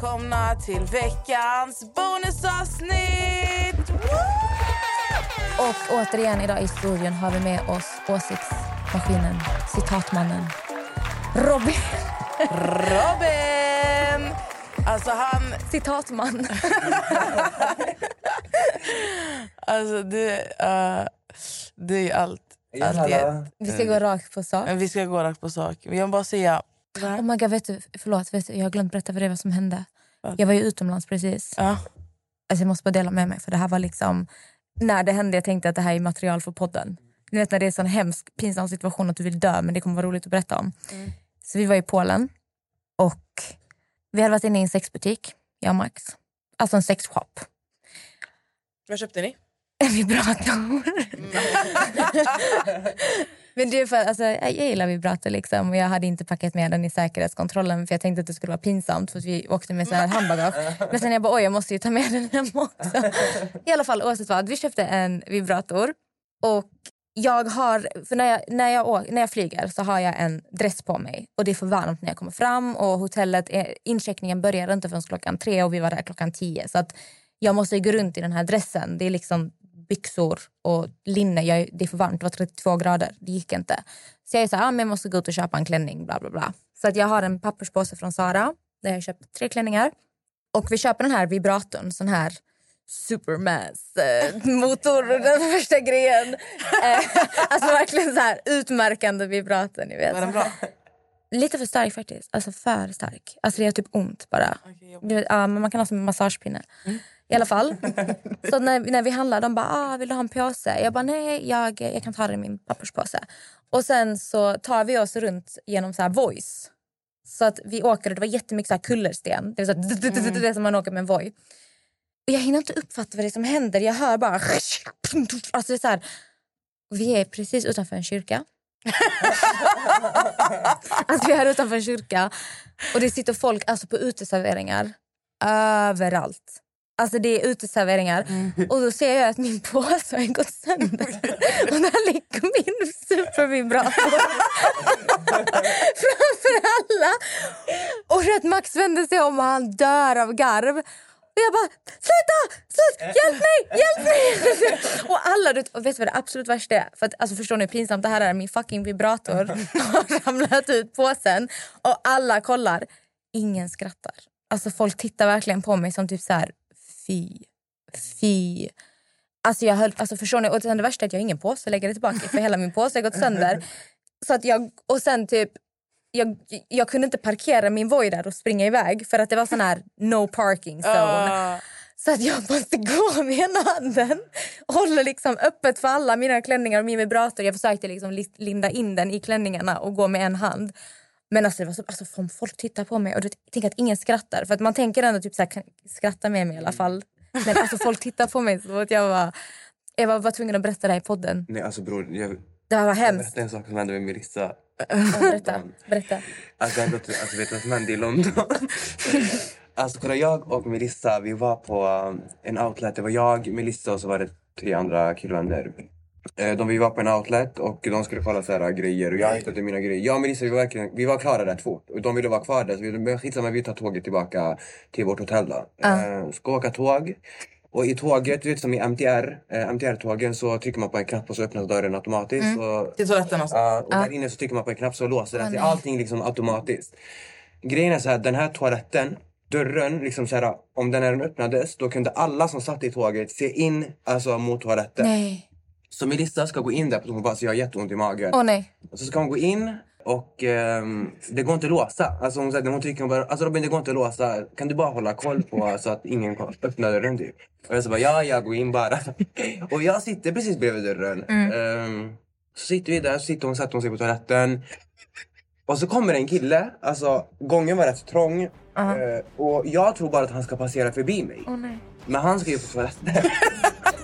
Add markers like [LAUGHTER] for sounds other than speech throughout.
Välkomna till veckans bonusavsnitt! Och återigen idag i studion har vi med oss åsiktsmaskinen, citatmannen, Robin. Robin! Alltså han... Citatman. [LAUGHS] Alltså du... Uh, du är allt. allt ett. Vi ska gå rakt på sak. Men vi ska gå rakt på sak. Jag vill bara säga... Oh my God, vet du, förlåt, vet du, jag har glömt berätta för dig vad som hände. Jag var ju utomlands precis. Ja. Alltså, jag måste bara dela med mig för det här var liksom... När det hände jag tänkte att det här är material för podden. Ni vet när det är en sån hemsk, pinsam situation att du vill dö men det kommer vara roligt att berätta om. Så vi var i Polen och vi hade varit inne i en sexbutik, jag och Max. Alltså en sexshop. Vad köpte ni? [LAUGHS] En vibrator. [LAUGHS] Men det är för, alltså, jag gillar vibrator liksom och jag hade inte packat med den i säkerhetskontrollen för jag tänkte att det skulle vara pinsamt för att vi åkte med så här handbagage. Men sen jag bara oj jag måste ju ta med den hem också. [LAUGHS] I alla fall oavsett vad, vi köpte en vibrator och jag har, för när jag, när, jag å, när jag flyger så har jag en dress på mig och det är för varmt när jag kommer fram och hotellet, incheckningen börjar inte förrän klockan tre och vi var där klockan tio så att jag måste ju gå runt i den här dressen. Det är liksom byxor och linne. Jag, det är för varmt, det var 32 grader. Det gick inte. Så jag är så här, ah, men jag måste gå ut och köpa en klänning. Bla, bla, bla. Så att jag har en papperspåse från Sara där jag köpt tre klänningar. Och vi köper den här vibratorn, sån här supermass eh, motor, [LAUGHS] den första grejen. Eh, alltså verkligen så här utmärkande vibrator, ni vet. Var den bra? Lite för stark faktiskt. Alltså för stark. Alltså det gör typ ont bara. Vet, ja, men man kan ha som en massagepinne. I alla fall. Så när, när vi handlade, de bara ah, “vill du ha en påse?” Jag bara “nej, jag, jag kan ta den i min papperspåse”. Och sen så tar vi oss runt genom så här voice. Så att vi åker, det var jättemycket så här kullersten. Det är så här, det som man åker med en Voi. Och jag hinner inte uppfatta vad det är som händer. Jag hör bara... Alltså det är så här, vi är precis utanför en kyrka. [LAUGHS] alltså vi är utanför en kyrka och det sitter folk alltså på uteserveringar överallt. Alltså det är uteserveringar och då ser jag att min [LAUGHS] påse har gått sönder. och där ligger min supervibrator [LAUGHS] framför alla. Och rätt Max vände sig om och han dör av garv. Och jag bara, sluta! sluta hjälp mig! Hjälp mig! [LAUGHS] och alla, och vet du vad det absolut värsta är? För att, alltså, förstår ni hur pinsamt det här är? Min fucking vibrator har ramlat ut påsen och alla kollar. Ingen skrattar. Alltså folk tittar verkligen på mig som typ så här, fy, fy. Alltså jag höll, alltså förstår ni? Och sen det värsta är att jag har ingen påse att lägga det tillbaka för hela min påse har gått sönder. [LAUGHS] Så att jag, och sen typ jag, jag kunde inte parkera min Voi där och springa iväg för att det var sån här no parking zone. Ah. Så att jag måste [LAUGHS] gå med ena handen. Håller liksom öppet för alla mina klänningar och min vibrator. Jag försökte liksom li- linda in den i klänningarna och gå med en hand. Men alltså, det var så, alltså om folk tittar på mig och jag tänker att ingen skrattar. För att man tänker ändå typ så här, kan skratta med mig i alla fall. Men alltså folk tittar på mig så att jag var, jag var, var tvungen att berätta det här i podden. Nej, alltså bror, jag, Det här var jag hemskt. berättade en sak som hände med Melissa. Berätta. berätta. Alltså, jag gått, alltså vet du vad som hände i London? [LAUGHS] alltså kolla, jag och Melissa, vi var på um, en outlet. Det var jag, Melissa och så var det tre andra killvänner. Eh, De, vi var på en outlet och de skulle kolla så här, grejer och jag hittade mina grejer. Jag och Melissa vi var, verkligen, vi var klara rätt fort och de ville vara kvar där så vi men skitsamma vi tar tåget tillbaka till vårt hotell då. Eh, ska åka tåg. Och i tåget, du vet som i MTR, eh, MTR-tågen så trycker man på en knapp och så öppnas dörren automatiskt. Och, Till toaletten alltså. Ja, och där inne så trycker man på en knapp så låser det sig. Allting liksom automatiskt. Grejen är så här, den här toaletten, dörren, liksom så här, om den den öppnades då kunde alla som satt i tåget se in alltså, mot toaletten. Nej. Så Melissa ska gå in där på bara så jag har jätteont i magen. Åh nej. Och så ska hon gå in och ehm, det går inte att låsa. Alltså hon när hon trycker hon bara, alltså Robin det går inte att låsa. Kan du bara hålla koll på så att ingen kom- [LAUGHS] öppnar dörren typ? Och jag sa bara ja, jag går in bara. [LAUGHS] och jag sitter precis bredvid dörren. Ehm, så sitter vi där, så sitter hon, sätter hon sig på toaletten. Och så kommer en kille, alltså gången var rätt trång. eh, och jag tror bara att han ska passera förbi mig. Åh nej. Men han ska ju på toaletten. [LAUGHS]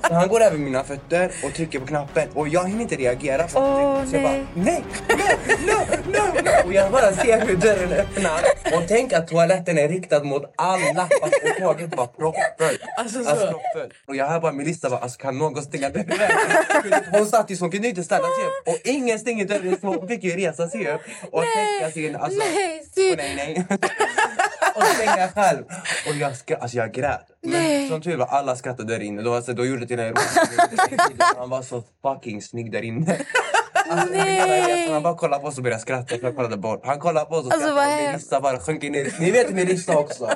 [LAUGHS] Han går över mina fötter och trycker på knappen och jag hinner inte reagera. För Åh, så jag bara, nej. nej, no, no, no, no. Och jag bara ser hur dörren öppnar och tänk att toaletten är riktad mot alla fast och taget var proppfull. Alltså så. Alltså proppfull. Och jag hör bara Melissa bara, alltså kan någon stänga dörren? [LAUGHS] Hon satt ju så hon kunde inte ställa sig upp och ingen stänger dörren så hon fick ju resa sig upp och täcka sin... Alltså, Nej, nej, nej. [LAUGHS] och stänga själv. Och jag, ska, alltså jag grät. Men som tur var alla skrattade där inne. Då, alltså, då gjorde det till en [LAUGHS] Han var så fucking snygg där inne. [LAUGHS] Alltså, Nej. Han bara kollade på oss och började skratta. Jag kollade bort. Han kollade på oss och Alltså, skrattade. är- Melissa bara sjönk ner. Ni vet Melissa också.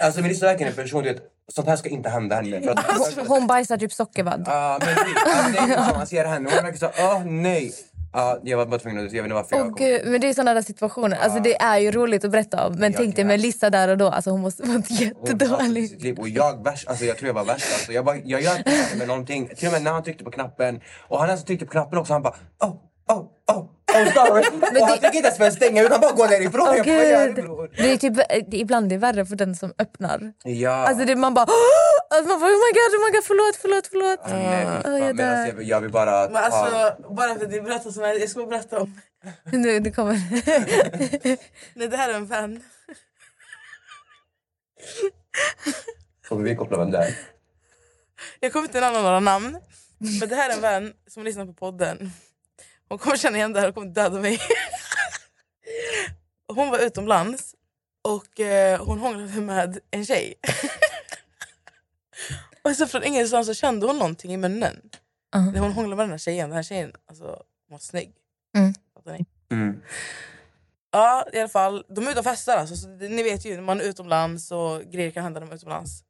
Alltså Melissa är verkligen en person, du vet, sånt här ska inte hända henne. För att, Hon, hon bajsar typ sockervadd. Ja, men typ, alltså, det är som man ser henne. Hon verkar så, åh nej. Ja, jag var bara tvungen att, jag vet inte varför jag Åh gud, men det är sådana där situationer. Alltså det är ju roligt att berätta om. Men Jag tänk dig grät. med Lissa där och då. Alltså hon måste varit Hon jättedålig. liv. Och jag värst, alltså jag tror jag var värst. Alltså jag, bara, jag gör inte med någonting. Till och med när han tryckte på knappen. Och han alltså tryckte på knappen också. Han bara oh, oh, oh, oh sorry. [LAUGHS] och han tryckte inte ens för att stänga utan bara gå därifrån. Åh jag? Det är typ, det, ibland är det värre för den som öppnar. Ja. Alltså det, man bara... Alltså man bara oh my god, oh my god, förlåt, förlåt, förlåt. Nej, fy Åh, fan, jag men alltså, jag, jag vill bara Men alltså, bara för att du berättar såna här, jag ska berätta om... [LAUGHS] Nu, det kommer. [LAUGHS] Nej, det här är en vän. Kommer vi koppla vem det är? Jag kommer inte nämna några namn. Men det här är en vän som lyssnar på podden. Hon kommer känna igen det här och kommer döda mig. [LAUGHS] Hon var utomlands och eh, hon hånglade med en tjej. [LAUGHS] och så från ingenstans så kände hon någonting i munnen. Uh-huh. När hon hånglade med den här tjejen. Den här tjejen alltså, var snygg. Mm. Mm. Ja, i alla fall. De är ute och festar. Alltså, så ni vet ju, när man är utomlands och grejer kan hända när man är utomlands.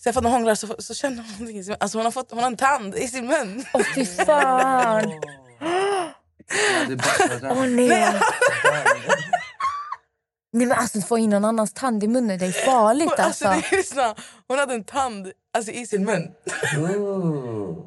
Så jag när hon hånglar så, så känner hon någonting. i sin- Alltså hon, har fått, hon har en tand i sin mun. Åh fy fan. [LAUGHS] Ja, det är bara- [LAUGHS] Åh nej. [LAUGHS] Nej men alltså få in någon annans tand i munnen, det är farligt Hon, alltså, alltså. det är så, hon hade en tand alltså, i sin mun. Ooh.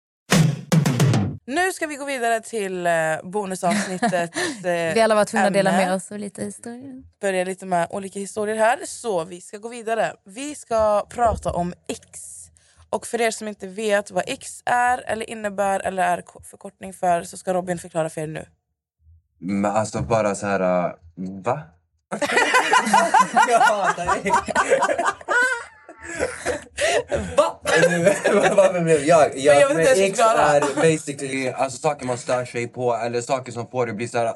Nu ska vi gå vidare till eh, bonusavsnittet. [LAUGHS] Eh, Vi alla var tvungna att dela med oss av lite historia. Börja lite med olika historier här. Så vi ska gå vidare. Vi ska prata om X. Och för er som inte vet vad X är eller innebär eller är ko- förkortning för så ska Robin förklara för er nu. Men alltså bara så här... uh, Va? [LAUGHS] jag hatar dig. [LAUGHS] Va? [LAUGHS] Varför blev jag? Men jag Jag, vet men inte ens X är basically alltså, saker man stör sig på eller saker som får dig att bli såhär... Äh,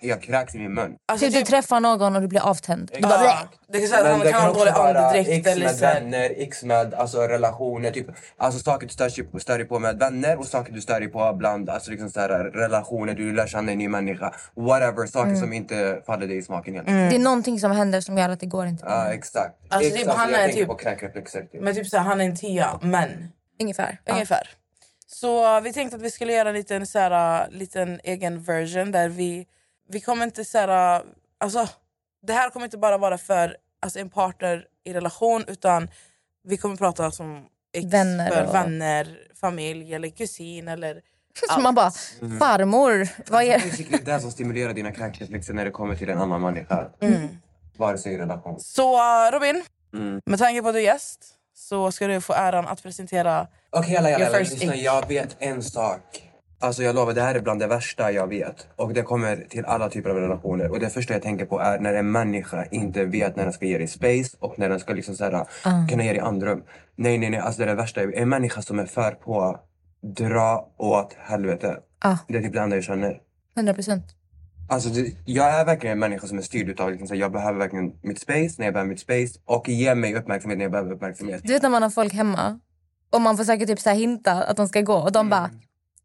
jag kräks i min mun. Alltså, Typ du träffar någon och du blir avtänd. Du bara, Ja, det kan han det kan ha dålig andedräkt X eller med vänner, X med alltså, relationer. Typ, alltså saker du stör dig på, stör dig på med vänner och saker du stör dig på bland alltså, liksom, så här, relationer. Du lär känna en ny människa. Whatever, saker Mm. som inte faller dig i smaken helt. Det är någonting som händer som gör att det går inte. Ja, exakt. Alltså, X, typ, han jag är tänker typ- Typ. Men typ så här, han är en tia, men Ungefär. Ja. ungefär. Så vi tänkte att vi skulle göra en liten, så här, liten egen version där vi, vi kommer inte så här, alltså, det här kommer inte bara vara för alltså, en partner i relation utan vi kommer prata som ex Vänner för och- vänner, familj eller kusin eller [LAUGHS] Så man bara, farmor, vad är... Basically det som stimulerar dina kräkreflexer när det kommer till en annan människa. Mm. Vare sig i relation. Så Robin, Mm. med tanke på att du är gäst så ska du få äran att presentera Okej, alla, Your first lyssna. ick. Jag vet en sak Alltså jag lovar, det här är bland det värsta jag vet. Och det kommer till alla typer av relationer. Och det första jag tänker på är när en människa inte vet när den ska ge dig space och när den ska liksom såhär, Ah. kunna ge dig andrum. Nej, nej, nej. Alltså det är det värsta. En människa som är för på dra åt helvete. Ja. Det är typ det enda jag känner. 100 procent. Alltså det, jag är verkligen en människa som är styrd utav liksom, så jag behöver verkligen mitt space när jag behöver mitt space och ge mig uppmärksamhet när jag behöver uppmärksamhet. Du vet när man har folk hemma och man försöker typ så här hinta att de ska gå och de bara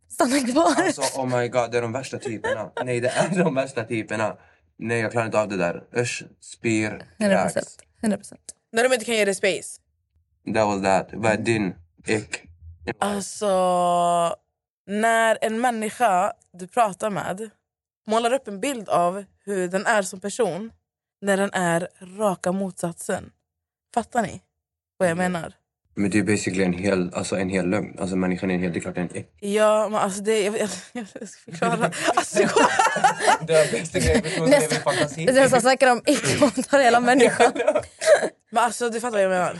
stanna kvar. Mm. Alltså oh my god, det är de värsta typerna. Nej, det är de värsta typerna. Nej, jag klarar inte av det där. Usch, spyr, 100 kräks. procent. 100 procent. När de inte kan ge dig space. That was that. Vad är din ick? Alltså, när en människa du pratar med målar upp en bild av hur den är som person när den är raka motsatsen. Fattar ni vad jag menar? Men det är basically en hel, alltså en hel lögn. Alltså människan är en hel, det är klart det är en ick. Ja, men alltså det... Jag, jag, jag ska förklara. Alltså, [LAUGHS] Det är basically personen är väl fantasi. Det är så snackar om [LAUGHS] icke hela människan. men alltså, du fattar vad jag menar.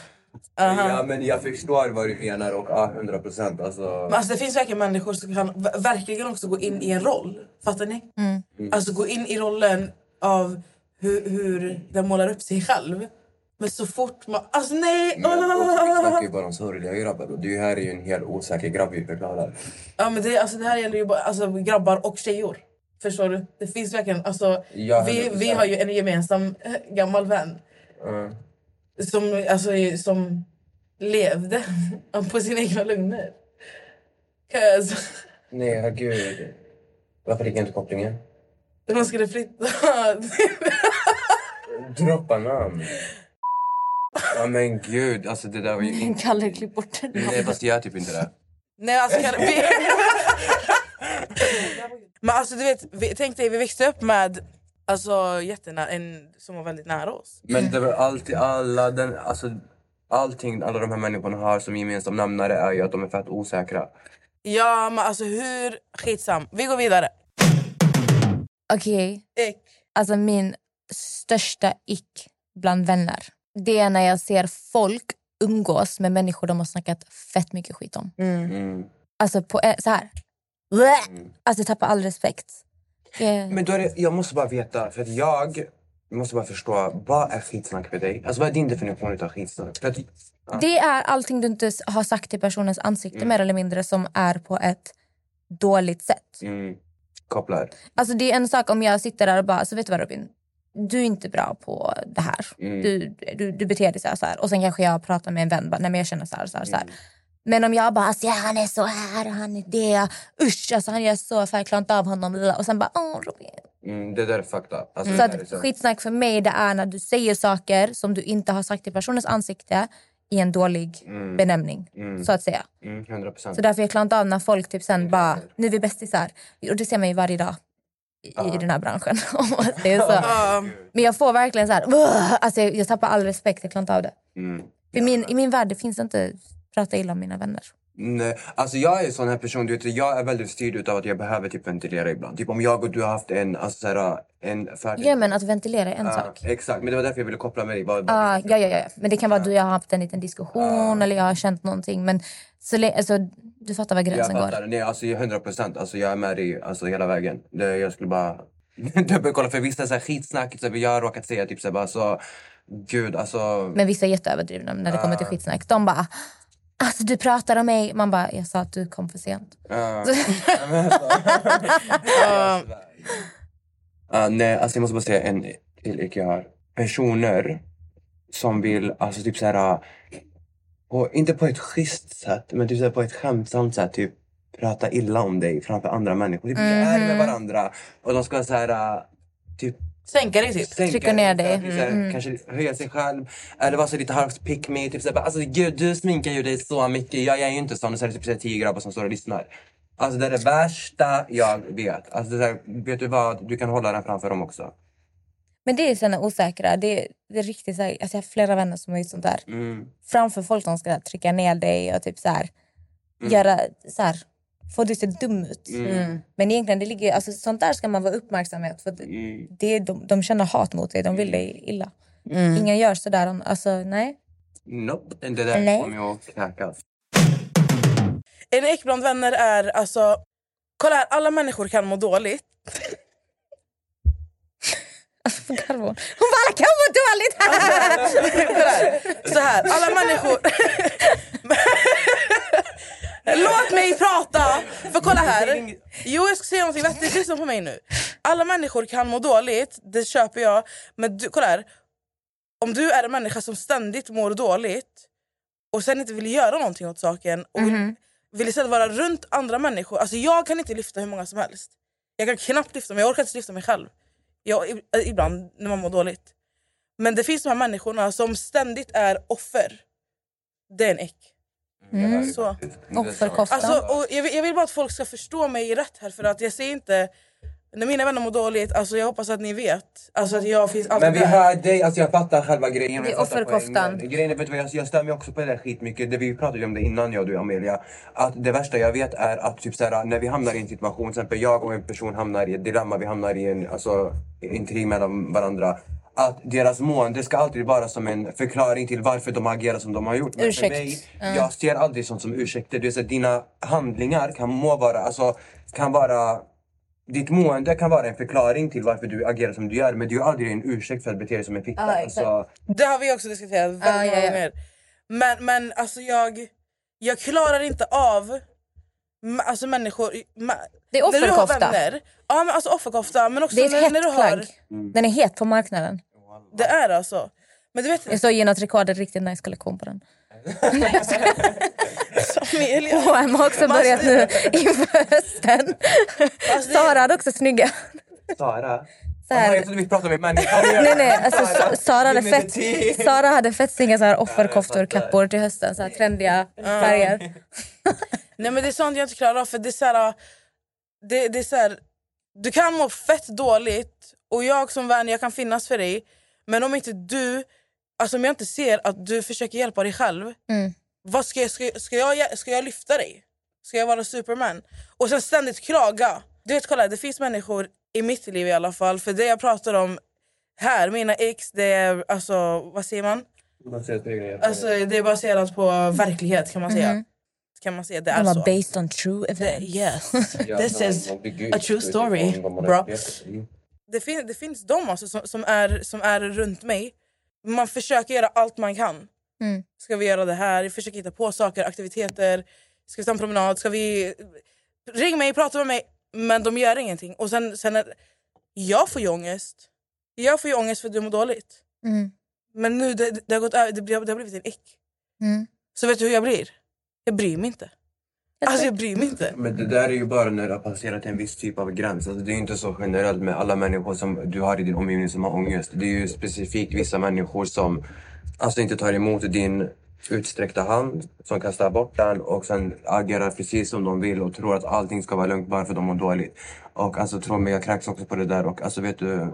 Aha. Ja, men jag förstår vad du menar och ja, 100 procent. Alltså, Men alltså, det finns verkligen människor som kan ver- verkligen också gå in i en roll. Fattar ni? Mm. Alltså gå in i rollen av hur, hur den målar upp sig själv. Men så fort man... Alltså nej! men [LAUGHS] vi snackar ju bara om sorgliga grabbar och det här är ju en hel osäker grabb vi förklarar. Ja, men det, alltså, det här gäller ju bara alltså, grabbar och tjejor. Förstår du? Det finns verkligen... Alltså, Ja, vi, 100%. vi har ju en gemensam eh, gammal vän Mm. Som, alltså, som levde [LAUGHS] på sina egna lögner. 'Cause Nej, herregud. Varför gick inte kopplingen? de skulle flytta. Droppa namn. Ja men gud, alltså det där var ju inte... Kalle, klipp bort det. Nej fast jag typ inte det. Nej, alltså, vi... [LAUGHS] Men alltså du vet, tänk dig vi växte upp med alltså, jättenära, en som var väldigt nära oss. Men det var alltid alla, den, alltså allting alla de här människorna har som gemensam nämnare är ju att de är fett osäkra. Ja men alltså hur, skitsam. Vi går vidare. Okej, Ick. alltså min största ick bland vänner. Det är när jag ser folk umgås med människor de har snackat fett mycket skit om. Mm. Alltså på så här. Bleh! Alltså jag tappar all respekt. Men då är det, jag måste bara veta, för att jag måste bara förstå, vad är skitsnack för dig? Alltså vad är din definition av skitsnack? För att, ja. Det är allting du inte har sagt till personens ansikte Mm. mer eller mindre som är på ett dåligt sätt. mm, kopplar. Alltså det är en sak om jag sitter där och bara, alltså vet du vad Robin? Du är inte bra på det här. Mm. Du, du, du beter dig så här, så här. Och sen kanske jag pratar med en vän, bara, nej men jag känner så här, så här, så Mm. här. Men om jag bara, alltså, ja, han är så här och han är det. Usch, alltså han gör så, för jag klarar inte av honom. Och sen bara, åh Robin. Mm, det där är up. Alltså, Så där är att skitsnack för mig det är när du säger saker som du inte har sagt till personens ansikte i en dålig Mm. benämning, Mm. så att säga. Mm, 100 procent. Så därför jag klarar inte av när folk typ sen bara, nu är vi bästisar. Och det ser man ju varje dag i, i den här branschen. [LAUGHS] om man säger så. [LAUGHS] Men jag får verkligen så här, alltså jag, jag tappar all respekt, jag klarar inte av det. Mm. För min, I min värld det finns inte prata illa om mina vänner. Nej, alltså jag är en sån här person, du vet, jag är väldigt styrd utav att jag behöver typ ventilera ibland. Typ om jag och du har haft en, alltså såhär, en färdig... Ja men att ventilera är en Ja, sak. Exakt, men det var därför jag ville koppla med dig. Bara, Ah, ja, ja, ja. Men det kan vara att du och jag har haft en liten diskussion eller jag har känt någonting. Men så, alltså, du fattar var jag gränsen fattar, går. nej alltså 100 procent, alltså jag är med dig alltså, hela vägen. Det, jag skulle bara... [LAUGHS] typ, kolla för vissa så här, skitsnack, så här, jag har råkat säga typ så här, bara så... Gud alltså... Men vissa är jätteöverdrivna när det kommer till skitsnack. De bara, alltså du pratar om mig. Man bara, jag sa att du kom för sent. Ja. Ja. Ah, [LAUGHS] nej, alltså jag måste bara säga en till ick jag har. Personer som vill, alltså typ såhär, på, inte på ett schysst sätt, men typ såhär, på ett skämtsamt sätt, typ prata illa om dig framför andra människor. Typ, vi är med varandra och de ska såhär, typ Sänka dig typ. sänka Trycka ner dig. typ såhär, Kanske höja sig själv. Eller vara så lite halvt pick me. Typ såhär, alltså gud du sminkar ju dig så mycket. Jag, jag är ju inte sån. Och så är det typ såhär, tio grabbar som står och lyssnar. Alltså det är det värsta jag vet. Alltså det är, såhär, vet du vad? Du kan hålla den framför dem också. Men det är såna osäkra. Det, det är riktigt så här, alltså jag har flera vänner som har gjort sånt där. Mm. Framför folk som ska trycka ner dig och typ så här, Mm. göra så här, få dig att se dum ut. Mm. Men egentligen, det ligger, alltså, sånt där ska man vara uppmärksamhet för. Det, Mm. det, de, de känner hat mot dig, de vill dig illa. Mm. Ingen gör sådär. om- Alltså, nej. Nope. Det där Nej. kommer jag kräkas. En ick bland vänner är alltså Kolla här, alla människor kan må dåligt. [LAUGHS] Vad garvar hon? Hon bara "Alla kan må dåligt! Här. Så här, alla människor... [LAUGHS] [LAUGHS] Låt mig prata! För kolla här. Jo, jag ska säga någonting vettigt. Lyssna på mig nu. Alla människor kan må dåligt, det köper jag. Men du, kolla här. Om du är en människa som ständigt mår dåligt och sen inte vill göra någonting åt saken och vill, vill istället vara runt andra människor. Alltså jag kan inte lyfta hur många som helst. Jag kan knappt lyfta mig, jag orkar inte lyfta mig själv. Jag, ibland när man mår dåligt. Men det finns de här människorna som ständigt är offer. Det är en äck. Mm. Så. Offerkoftan. Alltså, och jag, vill, jag vill bara att folk ska förstå mig rätt här för att jag säger inte när mina vänner mår dåligt, alltså jag hoppas att ni vet alltså att jag finns alltid Men vi där. hör dig, alltså jag fattar själva grejen. Det är offerkoftan. Grejen är, vet du vad, jag, jag stämmer också på det där skitmycket. Det vi pratade ju om det innan jag och du Amelia. Att det värsta jag vet är att typ såhär, när vi hamnar i en situation, till exempel jag och en person hamnar i ett dilemma, vi hamnar i en alltså, intrig mellan varandra. Att deras mående ska alltid vara som en förklaring till varför de agerar som de har gjort. Men Ursäkt. För mig, Mm. Jag ser aldrig sånt som ursäkter. Det är så att dina handlingar kan må vara, alltså, kan vara ditt mående kan vara en förklaring till varför du agerar som du gör men det är ju aldrig en ursäkt för att bete dig som en fitta. Exakt. alltså, Det har vi också diskuterat väldigt Ah, många gånger. Men, men alltså jag, jag klarar inte av alltså människor... ma- Det är När du har offerkofta. vänner, ja men alltså offerkofta men också Det är ett när, hett när du har... plagg. Den är het på marknaden. Det är alltså. Men du vet, Jag såg Gina Tricard, en riktigt nice kollektion på den. [LAUGHS] H&M har också börjat nu inför hösten. Alltså, det- Sara hade också snygga. Sara? Så här- Jaha, jag trodde vi pratade med människor. Nej nej, alltså Sa- Sara hade fett. Sara hade fett snygga så här offerkoftor, kappor till hösten. Så här trendiga färger. [LAUGHS] Nej men det är sånt jag inte klarar av för det är så här, det, det är så här, Du kan må fett dåligt och jag som vän jag kan finnas för dig men om inte du, alltså om jag inte ser att du försöker hjälpa dig själv Mm. vad ska, jag, ska, ska, jag, ska jag lyfta dig? Ska jag vara superman? Och sen ständigt klaga. Du vet kolla det finns människor i mitt liv i alla fall för det jag pratar om här, mina ex, det är alltså vad säger man? Man ser ett egen Alltså, det är baserat på verklighet kan man säga. Mhm. Kan man säga, det är så. based on true Det, events. yes, [LAUGHS] this is a true story vet. Mm. Det, fin det finns de alltså som, som, är, som är runt mig. Man försöker göra allt man kan. Mm. Ska vi göra det här? Försöker hitta på saker, aktiviteter. Ska vi ta en promenad? Ska vi... Ring mig, prata med mig. Men de gör ingenting. Och sen, sen är... Jag får ju ångest. Jag får ju ångest för att du mår dåligt. Mm. Men nu det, det, har gått över, det, blir- det har blivit en ick. Mm. Så vet du hur jag blir? Jag bryr mig inte. Alltså jag bryr mig inte. Men det där är ju bara när du har passerat en viss typ av gräns. Alltså, det är ju inte så generellt med alla människor som du har i din omgivning som har ångest. Det är ju specifikt vissa människor som alltså, inte tar emot din utsträckta hand, som kastar bort den och sen agerar precis som de vill och tror att allting ska vara lugnt bara för att de mår dåligt. Och alltså tro mig, jag kräks också på det där och alltså vet du...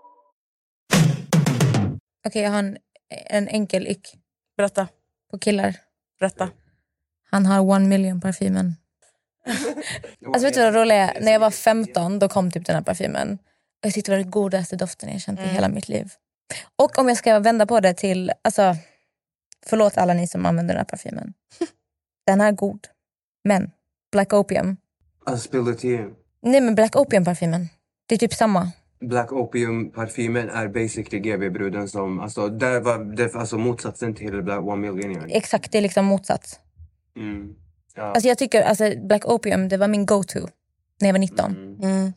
Okej, jag har en, en enkel ick Berätta. på killar. Berätta. Han har one million parfymen. [LAUGHS] Alltså vet du vad det roliga är? När jag var 15 då kom typ den här parfymen. Och Jag tyckte det var den godaste doften jag känt i hela mitt liv. Och om jag ska vända på det till, alltså förlåt alla ni som använder den här parfymen. [LAUGHS] Den är god. Men Black Opium, Alltså spill the tea. nej men Black Opium parfymen. Det är typ samma. Black Opium-parfymen är basically GB-bruden som... Alltså, där var det alltså motsatsen till Black One Million. yani. Exakt, det är liksom motsats. Mm. Ja. Alltså jag tycker, alltså Black Opium det var min go-to när jag var 19. Mm. Mm.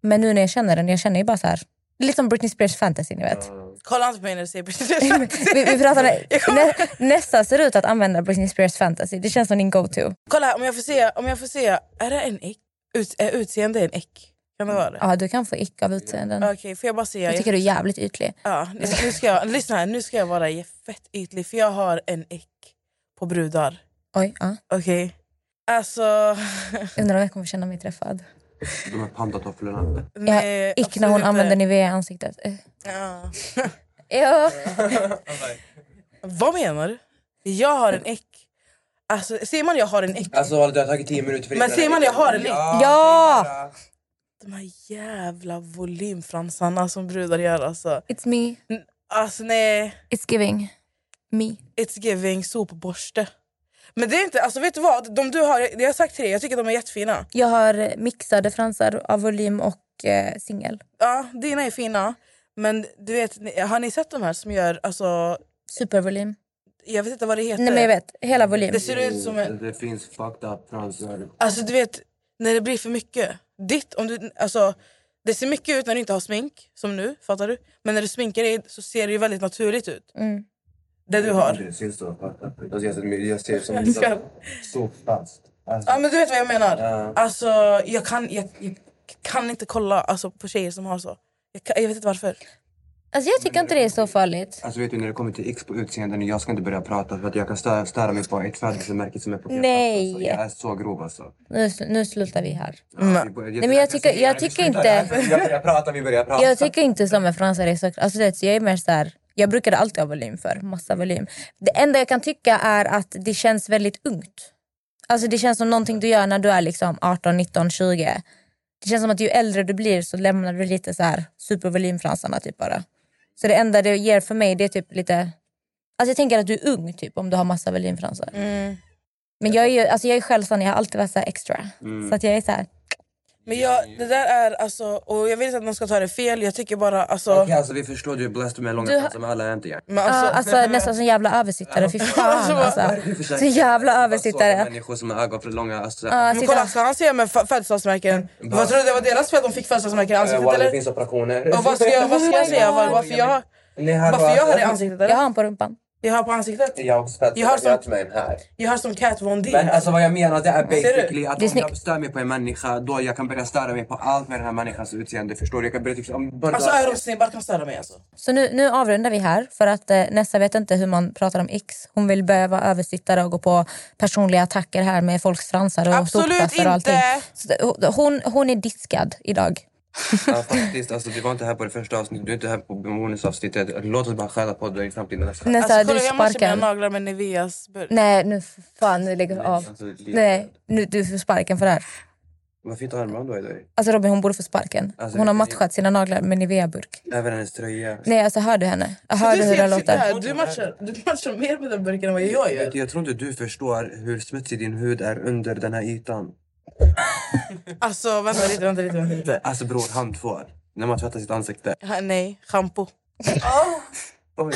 Men nu när jag känner den, jag känner ju bara så här. Lite som Britney Spears fantasy ni vet. Kolla inte på mig när du säger precis [LAUGHS] vi, vi pratade, nä, nästa ser ut att använda Britney Spears fantasy. Det känns som din go-to. Kolla om jag får se, om jag får se är det en ick? Ut, är utseende en ick? Kan det vara det? Ja, du kan få ick av utseenden. Okej, får jag bara se? Jag tycker du är jävligt ytlig. Ja, nu ska jag, lyssna här, nu ska jag vara fett ytlig för jag har en ick på brudar. Oj, ja. Okej? Alltså... [LAUGHS] Undrar om jag kommer känna mig träffad. De här pandatofflorna. Nej, Jag, ick när hon absolut använder inte. Nivea i ansiktet. Eh. Ja. [LAUGHS] Ja. [LAUGHS] Vad menar du? Jag har en äck. Alltså, ser man jag har en äck? Alltså det har tagit tio minuter för Men ser man jag har en äck? Ja! De här jävla volymfransarna som brudar gör alltså. It's me. Alltså nej. It's giving. Me. It's giving sopborste. Men det är inte, alltså vet du vad? De du har, jag har sagt till dig, jag tycker de är jättefina. Jag har mixade fransar av volym och eh, singel. Ja, dina är fina. Men du vet, har ni sett de här som gör, alltså... Supervolym. Jag vet inte vad det heter. Nej men jag vet, hela volym. Det ser ut som en... Det finns fucked up fransar. Alltså du vet, när det blir för mycket. Ditt, om du, alltså, det ser mycket ut när du inte har smink, som nu. Fattar du? Men när du sminkar dig så ser det ju väldigt naturligt ut. Mm. Det du har. Det. Alltså, jag ser- jag ser som ska- så fast. Alltså, Ja men du vet vad jag menar. Ja. Alltså jag kan, jag, jag kan inte kolla alltså, på tjejer som har så. Jag, kan, jag vet inte varför. Alltså jag tycker inte det är så farligt. Alltså vet du när det kommer till X på utseenden, jag ska inte börja prata för att jag kan störa, störa mig på ett födelsemärke som är på Nej. Alltså, jag är så grov alltså. Nu, nu slutar vi här. Nej Nej, men jag tycker, jag tycker inte... Jag börjar prata, vi börjar prata. Jag tycker inte som med fransar är så... Alltså, du vet, jag är mer så här, Jag brukade alltid ha volym för. Massa volym. Det enda jag kan tycka är att det känns väldigt ungt. Alltså det känns som någonting du gör när du är liksom 18, 19, 20. Det känns som att ju äldre du blir så lämnar du lite så här supervolymfransarna typ bara. Så det enda det ger för mig det är typ lite... Alltså jag tänker att du är ung typ om du har massa volymfransar. Men jag är ju alltså jag är själv sån, jag har alltid varit så här extra. Mm. Så att jag är så här, Men jag, det där är alltså, och jag inte att man ska ta det fel, jag tycker bara alltså... Okej, alltså vi förstår du är blessed med långa Du men alla är inte jag. Men alltså, alltså nästan som jävla översittare. Fy fan [LAUGHS] alltså. Så jävla översittare. Människor som har ögon för långa. Alltså, Ja, Men kolla, ska han se med fö- födelsedagsmärken? Vad tror du det var deras fel att de fick födelsedagsmärken i eh, ansiktet walla, det eller? finns operationer. Och vad ska jag, vad ska jag säga? Var, varför jag har det i ansiktet eller? Jag har han på rumpan. Jag har på ansiktet? Jag har också Jag har som- en här. Jag har som Kat Von D Men alltså vad jag menar det är basically att om jag stör mig på en människa då jag kan börja störa mig på allt med den här människans utseende. Förstår du? Jag kan börja typ om bara... Alltså öronsnibbar kan störa mig alltså. Så nu, nu avrundar vi här för att eh, Nessa vet inte hur man pratar om X. Hon vill börja vara översittare och gå på personliga attacker här med folks fransar och Absolut sopkvastar och allting. inte! Det- hon, hon är diskad idag. Ja, faktiskt. Alltså, du var inte här på det första avsnittet, du är inte här på bonusavsnittet. Låt oss bara skälla på dig i framtiden. Alltså. Nessa, Alltså du kolla jag matchar mina naglar med Niveas burk. Nej, nu fan, nu lägger vi av. Alltså, Nej, nu, du får sparken för det här. Vad fint armband du har idag. Alltså Robin, hon borde få sparken. Alltså, Hon har matchat sina naglar med Nivea-burk. Även hennes tröja. Nej, alltså hör du henne? Jag Du hörde hur det låter. Du matchar, du matchar mer med den burken än vad jag gör. du, Jag tror inte du förstår hur smutsig din hud är under den här ytan. [LAUGHS] Alltså vänta lite, vänta lite. Vänta lite. Alltså bror, handtvål. När man tvättar sitt ansikte. Ha, nej, shampoo. [LAUGHS] Oj.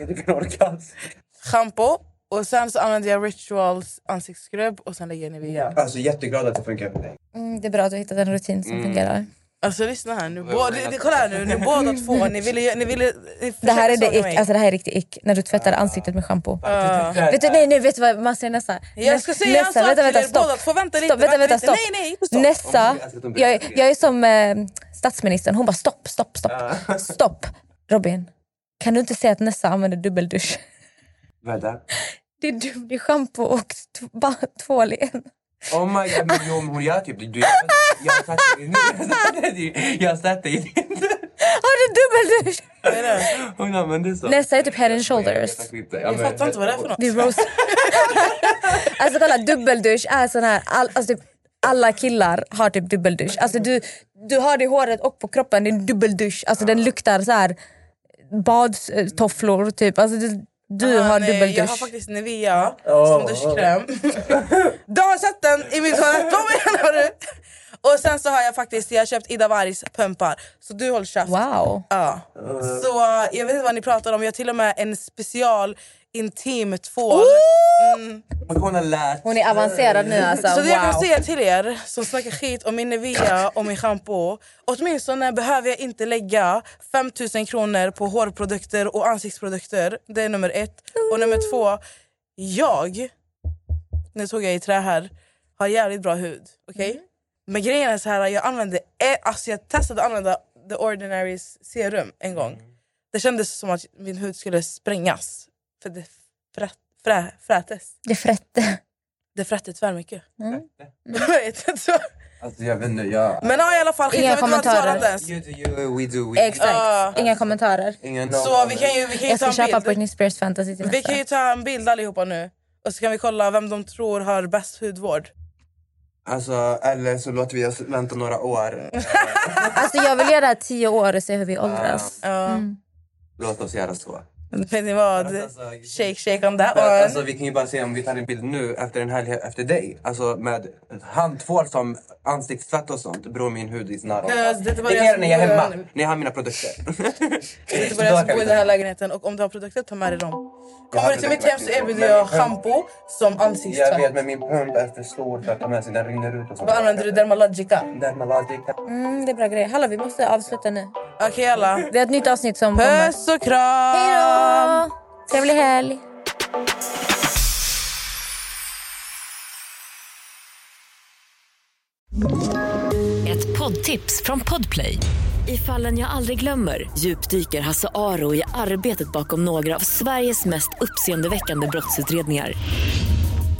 Jag fick en orgasm. Shampoo och sen så använder jag Rituals ansiktsskrubb och sen lägger jag Nivea. Alltså jätteglad att det funkar för dig. Mm, det är bra att du har hittat en rutin som Mm. fungerar. Alltså lyssna här nu. Båda, det, kolla här nu, ni båda två, ni ville... Ni ville ni Det här är det ick, alltså det här är riktigt ick. När du tvättar ansiktet med shampoo. Ja. Vet du, nej, nej, vet du vad man säger Nessa? Jag ska säga en sak vänta, till vänta, er båda två. Vänta lite, stopp, vänta, vänta, lite. stopp. Nej, nej, stopp. Nessa, jag, jag är som eh, statsministern, hon bara stopp, stopp, stopp. Stopp. Robin, kan du inte säga att Nessa använder dubbeldusch? Vad är det? Det är, du- det är shampoo och tvål i en. Oh my god, men jo, hon gör typ... Du, jag, har i din... Jag i din... Har du dubbeldusch? Är det? Hon använder så. Nästa är typ head and shoulders. Jag fattar inte vad det är för något. Vi roast. [LAUGHS] alltså kolla, dubbeldusch är sån här, all, alltså typ alla killar har typ dubbeldusch. Alltså du, du har det i håret och på kroppen, det är en dubbeldusch. Alltså den luktar så här badtofflor typ. Alltså du, du Ah, har nej, dubbeldusch. Jag har faktiskt Nivea som duschkräm. [LAUGHS] du har sett den i min toalett, vad menar du? Och sen så har jag faktiskt jag har köpt Ida Wargs pumpar. Så du håller käft. Wow. Ja. Så uh, jag vet inte vad ni pratar om. Jag har till och med en special intim tvål. Mm. Hon har lärt Hon är avancerad nu alltså. Så det jag kan wow. säga till er som snackar skit om min Nivea och min shampoo. Åtminstone behöver jag inte lägga 5000 kronor på hårprodukter och ansiktsprodukter. Det är nummer ett. Och nummer två, jag, nu tog jag i trä här, har jävligt bra hud. Okej? Men grejen är så här, jag använde, e- alltså jag testade att använda The Ordinary's serum en gång. Det kändes som att min hud skulle sprängas. För det frä, frä, frätes. Det frätte. Det är frättigt tvärmycket. Mm. [LAUGHS] jag vet inte. Alltså jag vet inte, jag... Men ja, i alla fall, Inga inte svarat kommentarer. You do you, we do we. Exakt. Ja. Inga kommentarer. Ingen Så vi kan ju, vi kan ju Jag ta ska en köpa bild. Britney Spears fantasy till Vi nästa. kan ju ta en bild allihopa nu. Och så kan vi kolla vem de tror har bäst hudvård. Alltså, eller så låter vi oss vänta några år. Alltså jag vill göra det här tio år och se hur vi åldras. Ja. Mm. Låt oss göra så. Vet ni vad? Shake shake on that one. Alltså, vi kan ju bara se om vi tar en bild nu efter en helg efter dig. Alltså med handtvål som ansiktstvätt och sånt. Bror min hud is not on. Alltså, det är Det jag som när jag är hemma. När jag har mina produkter. Det är [LAUGHS] bara jag som bor i den här lägenheten och om du har produkter, ta med dig dem. Kommer du till mitt hem så erbjuder jag schampo som Jag ansiktstvätt. vet men min pump är för stor för att ta med sig. Den rinner ut och sånt. Vad använder du? Dermalogica? Dermalogica. Mm, det är bra grejer. Hallå, vi måste avsluta nu. Okej alla. Vi har ett nytt avsnitt som kommer. Puss och kram! Hej då! Trevlig helg! Ett poddtips från Podplay. I fallen jag aldrig glömmer djupdyker Hasse Aro i arbetet bakom några av Sveriges mest uppseendeväckande brottsutredningar.